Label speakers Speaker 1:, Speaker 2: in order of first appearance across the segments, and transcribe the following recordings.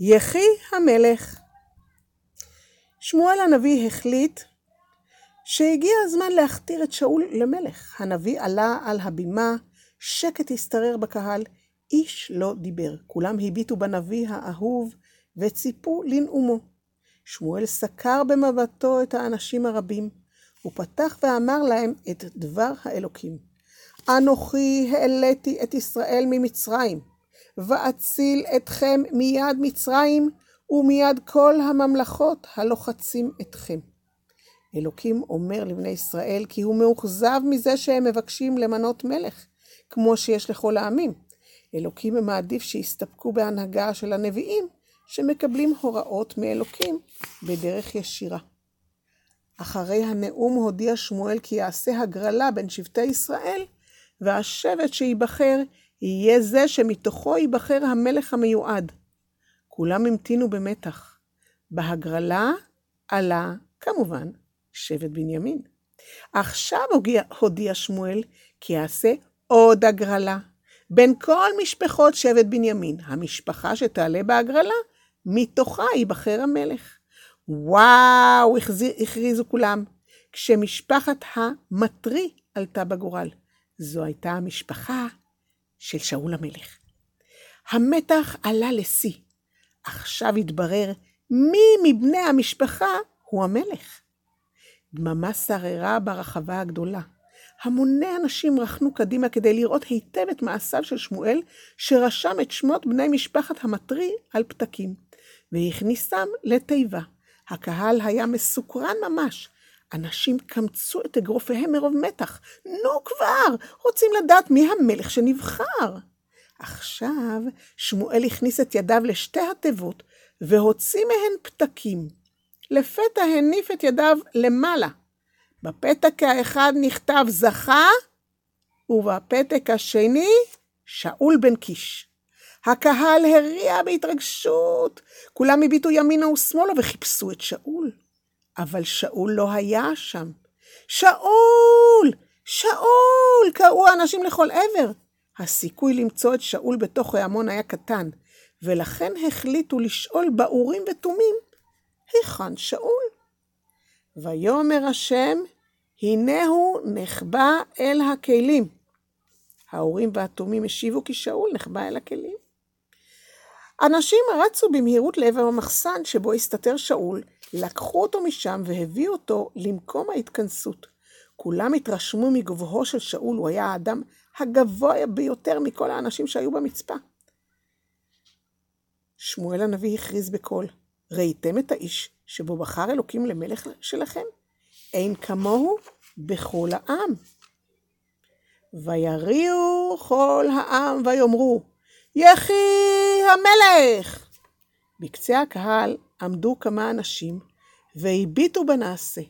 Speaker 1: יחי המלך. שמואל הנביא החליט שהגיע הזמן להכתיר את שאול למלך. הנביא עלה על הבימה, שקט השתרר בקהל, איש לא דיבר. כולם הביטו בנביא האהוב וציפו לנאומו. שמואל סקר במבטו את האנשים הרבים, הוא פתח ואמר להם את דבר האלוקים. אנוכי העליתי את ישראל ממצרים, ואציל אתכם מיד מצרים ומיד כל הממלכות הלוחצים אתכם. אלוקים אומר לבני ישראל כי הוא מאוכזב מזה שהם מבקשים למנות מלך, כמו שיש לכל העמים. אלוקים מעדיף שיסתפקו בהנהגה של הנביאים, שמקבלים הוראות מאלוקים בדרך ישירה. אחרי הנאום הודיע שמואל כי יעשה הגרלה בין שבטי ישראל, והשבט שייבחר יהיה זה שמתוכו ייבחר המלך המיועד. כולם המתינו במתח. בהגרלה עלה, כמובן, שבט בנימין. עכשיו הודיע, הודיע שמואל כי יעשה עוד הגרלה. בין כל משפחות שבט בנימין, המשפחה שתעלה בהגרלה, מתוכה ייבחר המלך. וואו, הכריזו כולם, כשמשפחת המטרי עלתה בגורל. זו הייתה המשפחה של שאול המלך. המתח עלה לשיא. עכשיו התברר מי מבני המשפחה הוא המלך. דממה שררה ברחבה הגדולה. המוני אנשים רכנו קדימה כדי לראות היטב את מעשיו של שמואל, שרשם את שמות בני משפחת המטרי על פתקים, והכניסם לתיבה. הקהל היה מסוקרן ממש. אנשים קמצו את אגרופיהם מרוב מתח. נו כבר, רוצים לדעת מי המלך שנבחר. עכשיו שמואל הכניס את ידיו לשתי התיבות והוציא מהן פתקים. לפתע הניף את ידיו למעלה. בפתק האחד נכתב זכה, ובפתק השני שאול בן קיש. הקהל הריע בהתרגשות, כולם הביטו ימינה ושמאלה וחיפשו את שאול. אבל שאול לא היה שם. שאול! שאול! קראו האנשים לכל עבר. הסיכוי למצוא את שאול בתוך ההמון היה קטן, ולכן החליטו לשאול באורים ותומים, היכן שאול? ויאמר השם, הנה הוא נחבא אל הכלים. האורים והתומים השיבו כי שאול נחבא אל הכלים. אנשים רצו במהירות לעבר המחסן שבו הסתתר שאול, לקחו אותו משם והביאו אותו למקום ההתכנסות. כולם התרשמו מגובהו של שאול, הוא היה האדם הגבוה ביותר מכל האנשים שהיו במצפה. שמואל הנביא הכריז בקול, ראיתם את האיש שבו בחר אלוקים למלך שלכם? אין כמוהו בכל העם. ויריעו כל העם ויאמרו, יחי המלך! בקצה הקהל עמדו כמה אנשים והביטו בנעשה.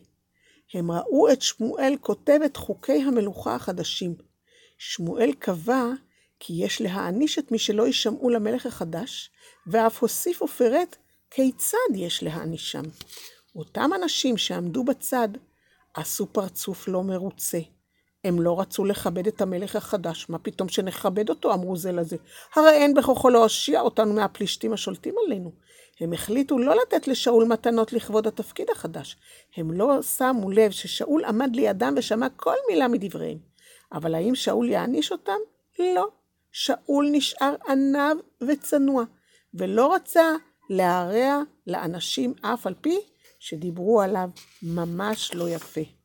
Speaker 1: הם ראו את שמואל כותב את חוקי המלוכה החדשים. שמואל קבע כי יש להעניש את מי שלא יישמעו למלך החדש, ואף הוסיף ופירט כיצד יש להענישם. אותם אנשים שעמדו בצד עשו פרצוף לא מרוצה. הם לא רצו לכבד את המלך החדש, מה פתאום שנכבד אותו, אמרו זה לזה. הרי אין בכוחו להושיע אותנו מהפלישתים השולטים עלינו. הם החליטו לא לתת לשאול מתנות לכבוד התפקיד החדש. הם לא שמו לב ששאול עמד לידם ושמע כל מילה מדבריהם. אבל האם שאול יעניש אותם? לא. שאול נשאר עניו וצנוע, ולא רצה להרע לאנשים אף על פי שדיברו עליו ממש לא יפה.